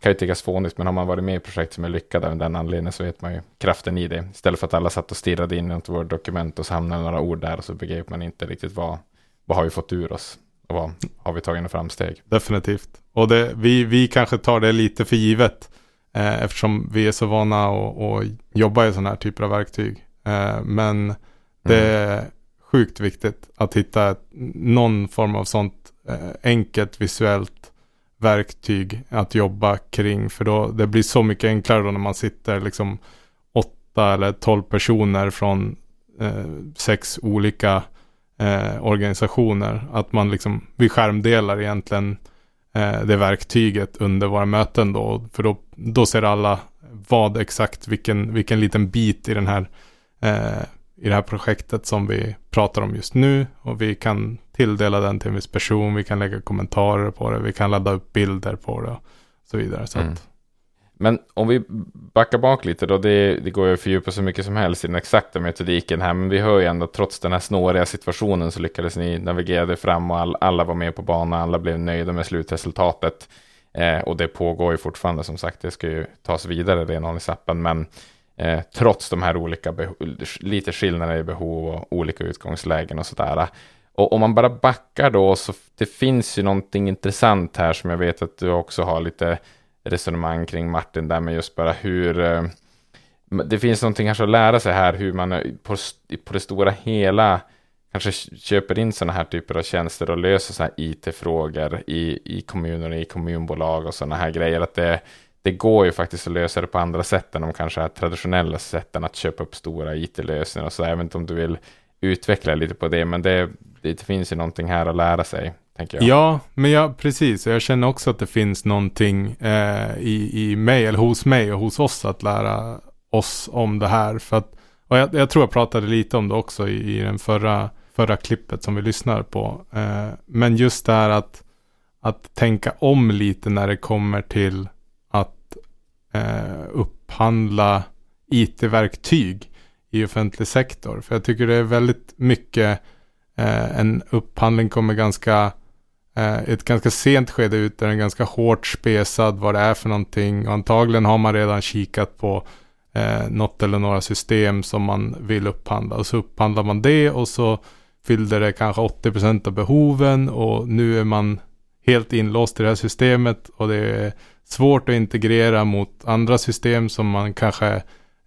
kan ju tyckas fånigt, men har man varit med i projekt som är lyckade av den anledningen så vet man ju kraften i det. Istället för att alla satt och stirrade in i ett Word-dokument och så hamnade några ord där och så begrep man inte riktigt vad, vad har vi fått ur oss och vad har vi tagit några framsteg. Definitivt. Och det, vi, vi kanske tar det lite för givet eh, eftersom vi är så vana att jobba i sådana här typer av verktyg. Eh, men det mm. är sjukt viktigt att hitta ett, någon form av sånt eh, enkelt visuellt verktyg att jobba kring. För då, det blir så mycket enklare då när man sitter liksom åtta eller tolv personer från eh, sex olika eh, organisationer. Att man liksom, vi skärmdelar egentligen eh, det verktyget under våra möten då. För då, då ser alla vad exakt, vilken, vilken liten bit i den här eh, i det här projektet som vi pratar om just nu och vi kan tilldela den till en viss person, vi kan lägga kommentarer på det, vi kan ladda upp bilder på det och så vidare. Så mm. att... Men om vi backar bak lite då, det, det går ju att fördjupa så mycket som helst i den exakta metodiken här, men vi hör ju ändå trots den här snåriga situationen så lyckades ni navigera fram och all, alla var med på banan, alla blev nöjda med slutresultatet. Eh, och det pågår ju fortfarande som sagt, det ska ju tas vidare renhållningsappen, men eh, trots de här olika, lite skillnader i behov och olika utgångslägen och sådär. Och om man bara backar då, så det finns ju någonting intressant här som jag vet att du också har lite resonemang kring Martin, där med just bara hur eh, det finns någonting kanske att lära sig här, hur man eh, på, på det stora hela kanske köper in sådana här typer av tjänster och löser sådana här IT-frågor i, i kommuner, i kommunbolag och sådana här grejer. Att det, det går ju faktiskt att lösa det på andra sätt än de kanske är traditionella sätten att köpa upp stora IT-lösningar och så. Jag vet inte om du vill utveckla lite på det, men det, det finns ju någonting här att lära sig. tänker Jag. Ja, men jag, precis. Jag känner också att det finns någonting eh, i, i mig, eller hos mig och hos oss att lära oss om det här. För att, och jag, jag tror jag pratade lite om det också i, i den förra, förra klippet som vi lyssnar på. Eh, men just det här att, att tänka om lite när det kommer till eh, upphandla it-verktyg i offentlig sektor. För jag tycker det är väldigt mycket eh, en upphandling kommer ganska eh, ett ganska sent skede ut där den är ganska hårt spesad vad det är för någonting och antagligen har man redan kikat på eh, något eller några system som man vill upphandla och så upphandlar man det och så fyllde det kanske 80% av behoven och nu är man helt inlåst i det här systemet och det är svårt att integrera mot andra system som man kanske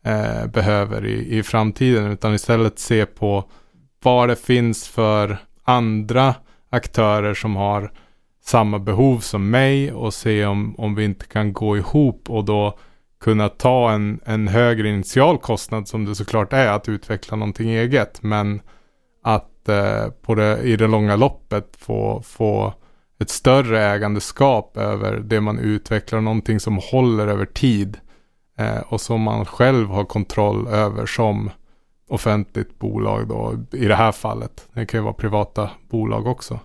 eh, behöver i, i framtiden utan istället se på vad det finns för andra aktörer som har samma behov som mig och se om, om vi inte kan gå ihop och då kunna ta en, en högre initialkostnad som det såklart är att utveckla någonting eget. Men att eh, på det, i det långa loppet få, få ett större ägandeskap över det man utvecklar, någonting som håller över tid eh, och som man själv har kontroll över som offentligt bolag då, i det här fallet. Det kan ju vara privata bolag också.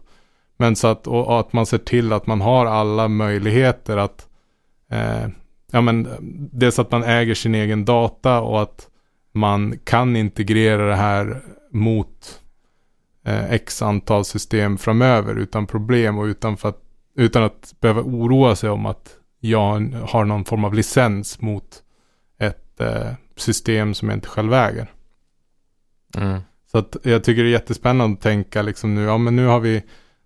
Men så att, och, och att man ser till att man har alla möjligheter att eh, ja men dels att man äger sin egen data och att man kan integrera det här mot eh, x antal system framöver utan problem och utan, att, utan att behöva oroa sig om att jag har någon form av licens mot ett eh, system som jag inte själv äger. Mm. Så att jag tycker det är jättespännande att tänka liksom nu, ja men nu har vi,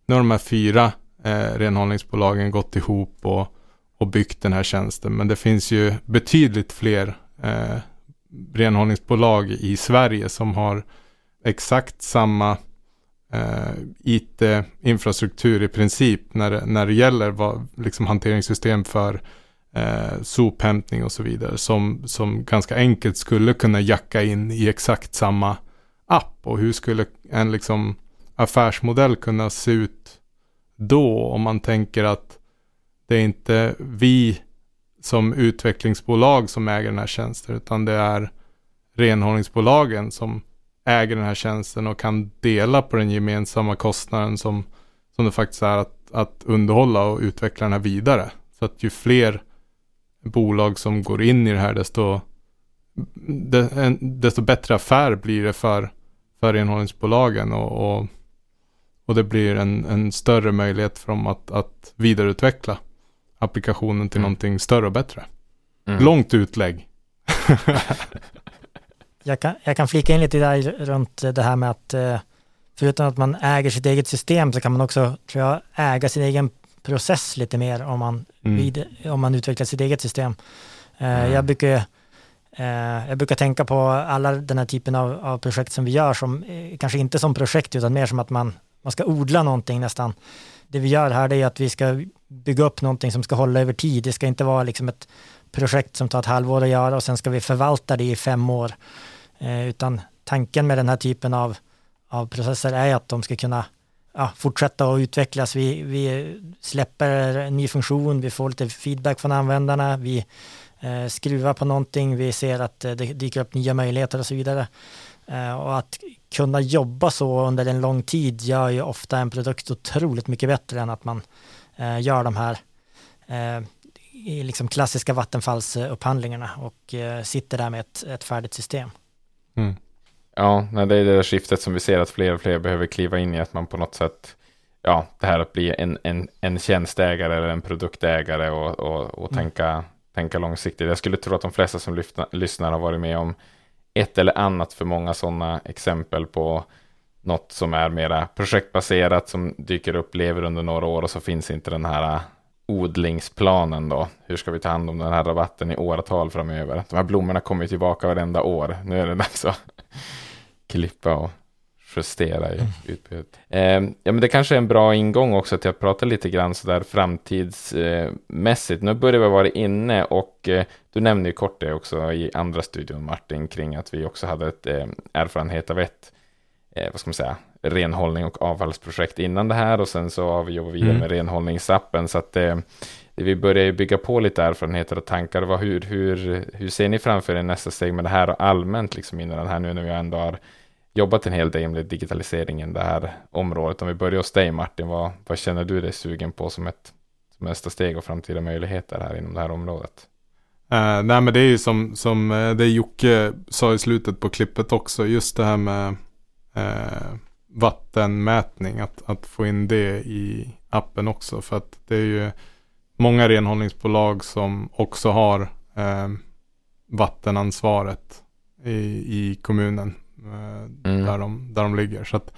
nu har de här fyra eh, renhållningsbolagen gått ihop och och byggt den här tjänsten. Men det finns ju betydligt fler eh, renhållningsbolag i Sverige som har exakt samma eh, IT-infrastruktur i princip när det, när det gäller vad, liksom hanteringssystem för eh, sophämtning och så vidare som, som ganska enkelt skulle kunna jacka in i exakt samma app. Och hur skulle en liksom affärsmodell kunna se ut då om man tänker att det är inte vi som utvecklingsbolag som äger den här tjänsten utan det är renhållningsbolagen som äger den här tjänsten och kan dela på den gemensamma kostnaden som, som det faktiskt är att, att underhålla och utveckla den här vidare. Så att ju fler bolag som går in i det här desto, desto bättre affär blir det för, för renhållningsbolagen och, och, och det blir en, en större möjlighet för dem att, att vidareutveckla applikationen till mm. någonting större och bättre. Mm. Långt utlägg. *laughs* jag, kan, jag kan flika in lite där runt det här med att eh, förutom att man äger sitt eget system så kan man också, tror jag, äga sin egen process lite mer om man, mm. vid, om man utvecklar sitt eget system. Eh, mm. Jag brukar eh, jag brukar tänka på alla den här typen av, av projekt som vi gör som kanske inte som projekt utan mer som att man, man ska odla någonting nästan. Det vi gör här är att vi ska bygga upp någonting som ska hålla över tid. Det ska inte vara liksom ett projekt som tar ett halvår att göra och sen ska vi förvalta det i fem år. Eh, utan tanken med den här typen av, av processer är att de ska kunna ja, fortsätta att utvecklas. Vi, vi släpper en ny funktion, vi får lite feedback från användarna, vi eh, skruvar på någonting, vi ser att eh, det dyker upp nya möjligheter och så vidare. Eh, och att kunna jobba så under en lång tid gör ju ofta en produkt otroligt mycket bättre än att man eh, gör de här eh, liksom klassiska vattenfallsupphandlingarna och eh, sitter där med ett, ett färdigt system. Mm. Ja, det är det där skiftet som vi ser att fler och fler behöver kliva in i, att man på något sätt, ja, det här att bli en, en, en tjänsteägare eller en produktägare och, och, och mm. tänka, tänka långsiktigt. Jag skulle tro att de flesta som lyfta, lyssnar har varit med om ett eller annat för många sådana exempel på något som är mera projektbaserat som dyker upp, lever under några år och så finns inte den här odlingsplanen då. Hur ska vi ta hand om den här rabatten i åratal framöver? De här blommorna kommer ju tillbaka varenda år. Nu är det dags att *laughs* klippa och justera i utbudet. Eh, ja, men det kanske är en bra ingång också till att prata lite grann sådär framtidsmässigt. Nu börjar vi vara inne och eh, du nämnde ju kort det också i andra studion Martin kring att vi också hade ett eh, erfarenhet av ett, eh, vad ska man säga, renhållning och avfallsprojekt innan det här och sen så har vi jobbat vidare Mm. med renhållningsappen så att eh, vi börjar ju bygga på lite erfarenheter och tankar. Vad, hur, hur, hur ser ni framför er nästa steg med det här och allmänt liksom inom den här nu när vi ändå har jobbat en hel del med digitaliseringen det här området. Om vi börjar hos dig Martin, vad, vad känner du dig sugen på som ett som nästa steg och framtida möjligheter här inom det här området? Eh, nej men det är ju som, som eh, det Jocke sa i slutet på klippet också. Just det här med eh, vattenmätning. Att, att få in det i appen också. För att det är ju många renhållningsbolag som också har eh, vattenansvaret i, i kommunen. Eh, Mm. där, de, där de ligger. Så att,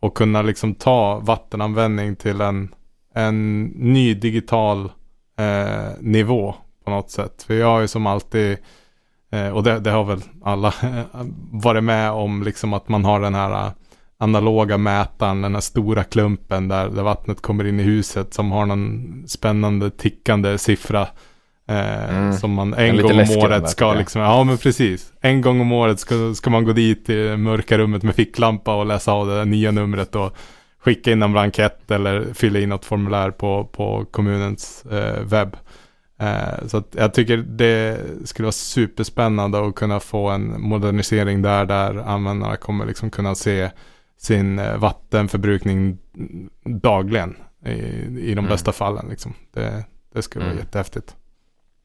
och kunna liksom ta vattenanvändning till en, en ny digital eh, nivå på något sätt. För jag har ju som alltid, eh, och det, det har väl alla *laughs* varit med om, liksom att man har den här analoga mätaren, den här stora klumpen där, där vattnet kommer in i huset som har någon spännande tickande siffra. Eh, Mm. Som man en lite gång om året ska liksom, ja men precis. En gång om året ska, ska man gå dit i mörka rummet med ficklampa och läsa av det där nya numret och skicka in en blankett eller fylla in något formulär på, på kommunens eh, webb. Eh, så jag tycker det skulle vara superspännande att kunna få en modernisering där, där användarna kommer liksom kunna se sin eh, vattenförbrukning dagligen i, i de Mm. bästa fallen. Liksom. Det, det skulle Mm. vara jättehäftigt.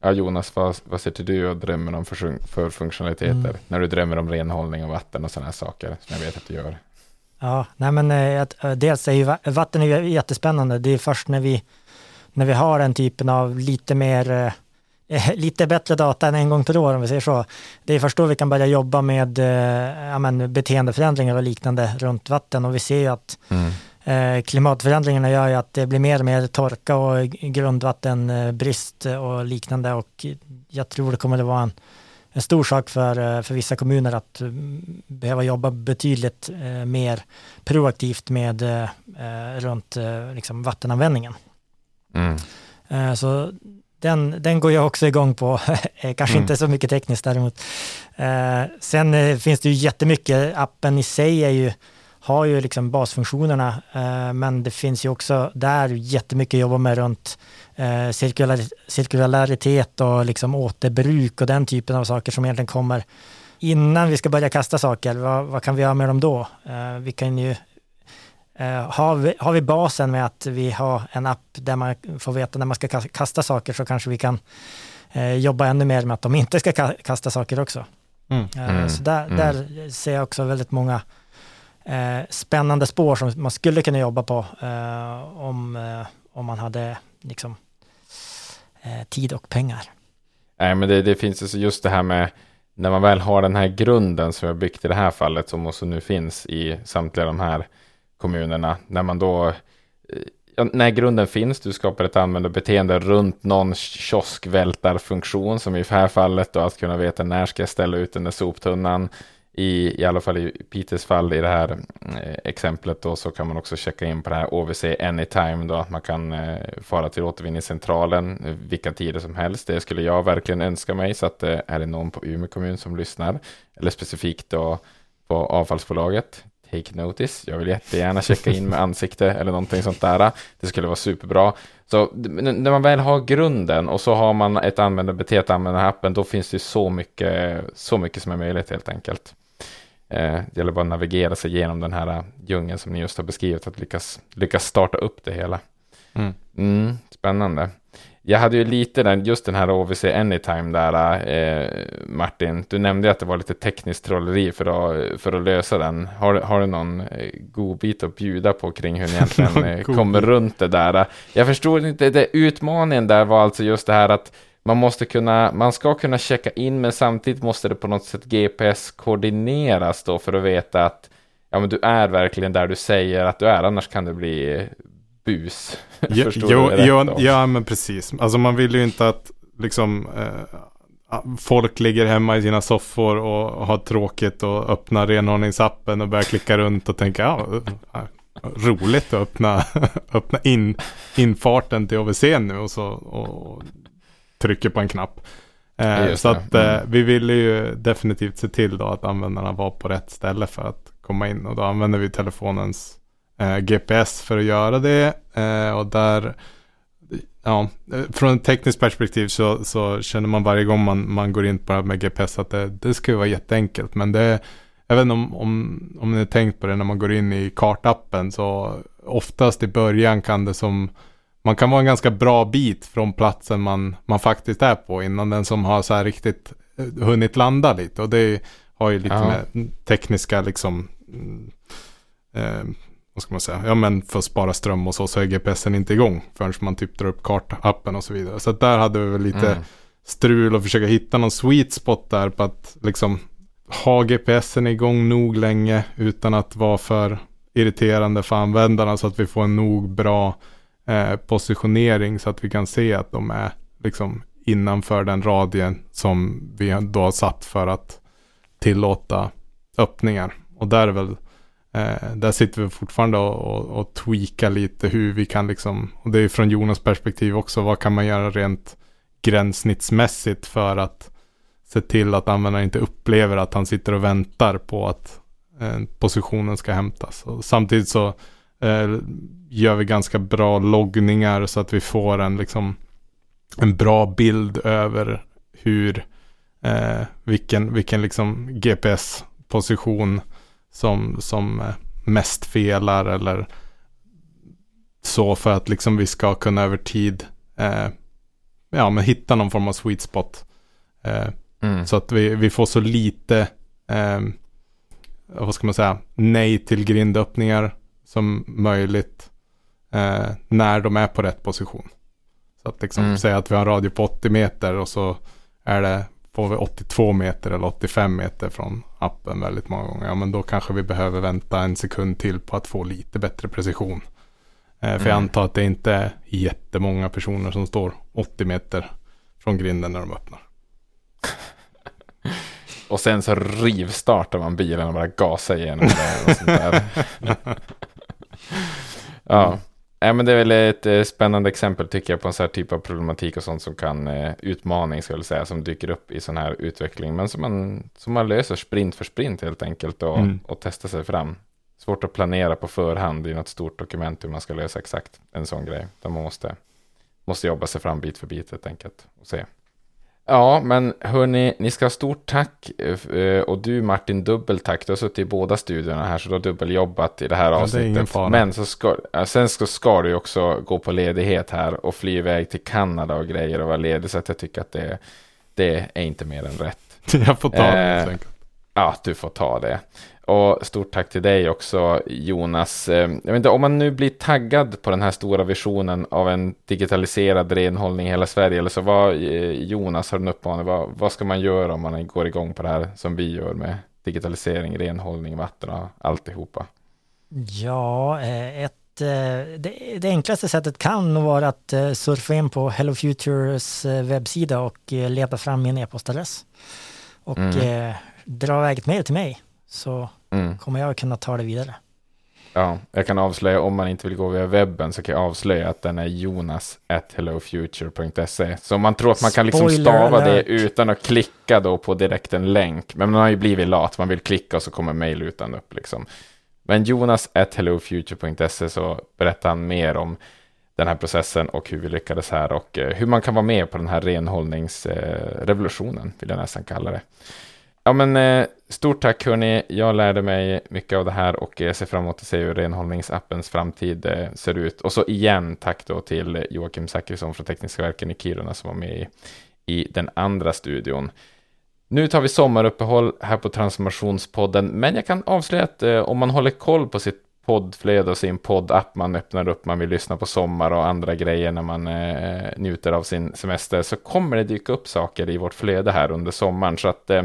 Ja, Jonas, vad, vad sätter du och drömmer om för, för funktionaliteter? Mm. När du drömmer om renhållning och vatten och sådana här saker som jag vet att du gör. Ja, nej men eh, eh, dels är ju va- vatten är ju jättespännande. Det är först när vi, när vi har den typen av lite mer, lite bättre data än en gång per år om vi säger så. Det är först då vi kan börja jobba med eh, ja, men, beteendeförändringar och liknande runt vatten och vi ser ju att eh, klimatförändringarna gör ju att det blir mer och mer torka och grundvattenbrist och liknande och jag tror det kommer att vara en, en stor sak för, eh, för vissa kommuner att mm, behöva jobba betydligt eh, mer proaktivt med eh, eh, runt eh, liksom vattenanvändningen. Mm. Eh, Så den, den går jag också igång på, *laughs* Eh, kanske Mm. inte så mycket tekniskt däremot. Eh, Sen eh, finns det ju jättemycket, appen i sig är ju, har ju liksom basfunktionerna, eh, men det finns ju också där jättemycket att jobba med runt eh, cirkular, cirkularitet och liksom återbruk och den typen av saker som egentligen kommer innan vi ska börja kasta saker. Vad, vad kan vi göra med dem då? Eh, Vi kan ju har, vi, har vi basen med att vi har en app där man får veta när man ska ka- kasta saker så kanske vi kan eh, jobba ännu mer med att de inte ska ka- kasta saker också. Mm. Eh, Mm, Så där, mm. där ser jag också väldigt många eh, spännande spår som man skulle kunna jobba på eh, om, eh, om man hade liksom, eh, tid och pengar. Nej, men det, det finns just det här med när man väl har den här grunden som har byggt i det här fallet som också nu finns i samtliga de här kommunerna. När man då, eh, ja, när grunden finns, du skapar ett användarbeteende runt någon kioskvältarfunktion som i det här fallet då att kunna veta när ska jag ställa ut den där soptunnan. I, I alla fall i Peters fall i det här eh, exemplet då så kan man också checka in på det här OVC Anytime då att man kan eh, fara till återvinningscentralen eh, vilka tider som helst. Det skulle jag verkligen önska mig så att eh, är det någon på Umeå kommun som lyssnar eller specifikt då på avfallsbolaget Take notice. Jag vill jättegärna checka in med ansikte eller någonting sånt där. Det skulle vara superbra. Så när man väl har grunden och så har man ett användarbeteende att använda appen, då finns det så mycket, så mycket som är möjligt helt enkelt. Eh, det gäller bara att navigera sig igenom den här djungeln som ni just har beskrivit, att lyckas, lyckas starta upp det hela. Mm. Mm, spännande. Jag hade ju lite den, just den här OVC Anytime där, eh, Martin. Du nämnde att det var lite tekniskt trolleri för att, för att lösa den. Har, har du någon eh, godbit att bjuda på kring hur ni *laughs* egentligen eh, kommer runt det där? Jag förstod inte, det, utmaningen där var alltså just det här att man måste kunna, man ska kunna checka in, men samtidigt måste det på något sätt GPS-koordineras då för att veta att ja, men du är verkligen där du säger att du är, annars kan det bli bus. *laughs* Ja, jo, jo, ja, men precis. Alltså man vill ju inte att liksom eh, folk ligger hemma i sina soffor och har tråkigt och öppnar renhållningsappen och börjar klicka runt och tänka ja, roligt att öppna, *laughs* öppna in infarten till OVC nu och så och trycker på en knapp. Eh, så att mm. eh, vi ville ju definitivt se till då att användarna var på rätt ställe för att komma in och då använder vi telefonens eh, GPS för att göra det eh, och där ja, från ett tekniskt perspektiv så, så, känner man varje gång man, man går in på det här med GPS att det, det ska ju vara jätteenkelt. Men det, jag vet inte om, om, om ni har tänkt på det när man går in i kartappen så oftast i början kan det som man kan vara en ganska bra bit från platsen man, man faktiskt är på innan den som har så här riktigt eh, hunnit landa lite. Och det har ju lite ja. med tekniska liksom mm, eh, vad ska man säga, ja men för att spara ström och så, så är GPSen inte igång förrän man typ drar upp kartappen och så vidare. Så där hade vi väl lite mm. strul och försöka hitta någon sweet spot där på att liksom ha GPSen igång nog länge utan att vara för irriterande för användarna så att vi får en nog bra eh, positionering så att vi kan se att de är liksom innanför den radien som vi då har satt för att tillåta öppningar. Och där är väl Eh, där sitter vi fortfarande och, och, och tweakar lite hur vi kan liksom, och det är från Jonas perspektiv också, vad kan man göra rent gränssnittsmässigt för att se till att användaren inte upplever att han sitter och väntar på att eh, positionen ska hämtas. Och samtidigt så eh, gör vi ganska bra loggningar så att vi får en, liksom, en bra bild över hur, eh, vilken, vilken liksom GPS-position som, som eh, mest felar eller så för att liksom vi ska kunna över tid eh, ja, men hitta någon form av sweet spot. Eh, mm. Så att vi, vi får så lite, eh, vad ska man säga, nej till grindöppningar som möjligt eh, när de är på rätt position. Så att liksom mm. säga att vi har en radio på 80 meter och så är det får vi 82 meter eller 85 meter från appen väldigt många gånger. Ja, men då kanske vi behöver vänta en sekund till på att få lite bättre precision. Eh, för mm. jag antar att det inte är jättemånga personer som står 80 meter från grinden när de öppnar. *laughs* och sen så rivstartar man bilen och bara gasar igenom det. Och sånt där. *laughs* ja. Ja, men det är väl ett eh, spännande exempel tycker jag på en sån här typ av problematik och sånt som kan, eh, utmaning skulle jag säga, som dyker upp i sån här utveckling, men som man, som man löser sprint för sprint helt enkelt och, mm. och testar sig fram. Svårt att planera på förhand i något stort dokument hur man ska lösa exakt en sån grej. Där man måste, måste jobba sig fram bit för bit helt enkelt och se. Ja, men hörni, ni ska ha stort tack. Eh, och du Martin, dubbelt tack. Du har suttit i båda studiorna här, så du har dubbeljobbat i det här avsnittet. Det men så ska, sen ska, ska du också gå på ledighet här och fly iväg till Kanada och grejer och vara ledig. Så att jag tycker att det, det är inte mer än rätt. *laughs* Jag får ta det. Eh, ja, du får ta det. Och stort tack till dig också Jonas. Eh, jag vet inte, om man nu blir taggad på den här stora visionen av en digitaliserad renhållning i hela Sverige, eller så vad eh, Jonas har en uppmaning, vad, vad ska man göra om man går igång på det här som vi gör med digitalisering, renhållning, vatten och alltihopa? Ja, eh, ett det, det, enklaste sättet kan nog vara att surfa in på Hello Futures webbsida och leta fram min e-postadress. Och mm. dra iväg ett mejl till mig så mm. kommer jag kunna ta det vidare. Ja, jag kan avslöja om man inte vill gå via webben så kan jag avslöja att den är jonas at hellofuture.se. Så man tror att man kan liksom stava alert. det utan att klicka då på direkt en länk. Men man har ju blivit lat, man vill klicka och så kommer mail utan upp liksom. Men jonas at hellofuture.se så berättar han mer om den här processen och hur vi lyckades här och eh, hur man kan vara med på den här renhållningsrevolutionen, vill jag nästan kalla det. Ja, men eh, stort tack hörni. Jag lärde mig mycket av det här och jag ser fram emot att se hur renhållningsappens framtid eh, ser ut. Och så igen tack då till Joakim Zachrisson från Tekniska verken i Kiruna som var med i, i den andra studion. Nu tar vi sommaruppehåll här på Transformationspodden, men jag kan avslöja att om man håller koll på sitt poddflöde och sin poddapp man öppnar upp, man vill lyssna på sommar och andra grejer när man eh, njuter av sin semester, så kommer det dyka upp saker i vårt flöde här under sommaren. Så att eh,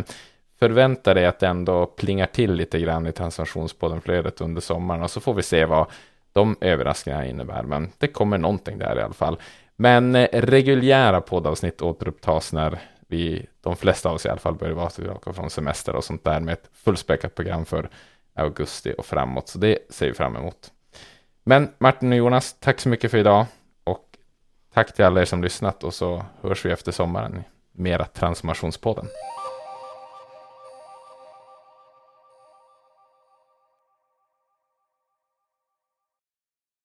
förvänta dig att det ändå plingar till lite grann i transationspoddenflödet under sommaren och så får vi se vad de överraskningarna innebär. Men det kommer någonting där i alla fall. Men eh, reguljära poddavsnitt återupptas när vi, de flesta av oss i alla fall, börjar vara tillbaka från semester och sånt där med ett fullspäckat program för augusti och framåt. Så det ser vi fram emot. Men Martin och Jonas, tack så mycket för idag och tack till alla er som lyssnat och så hörs vi efter sommaren. Mera Transformationspodden.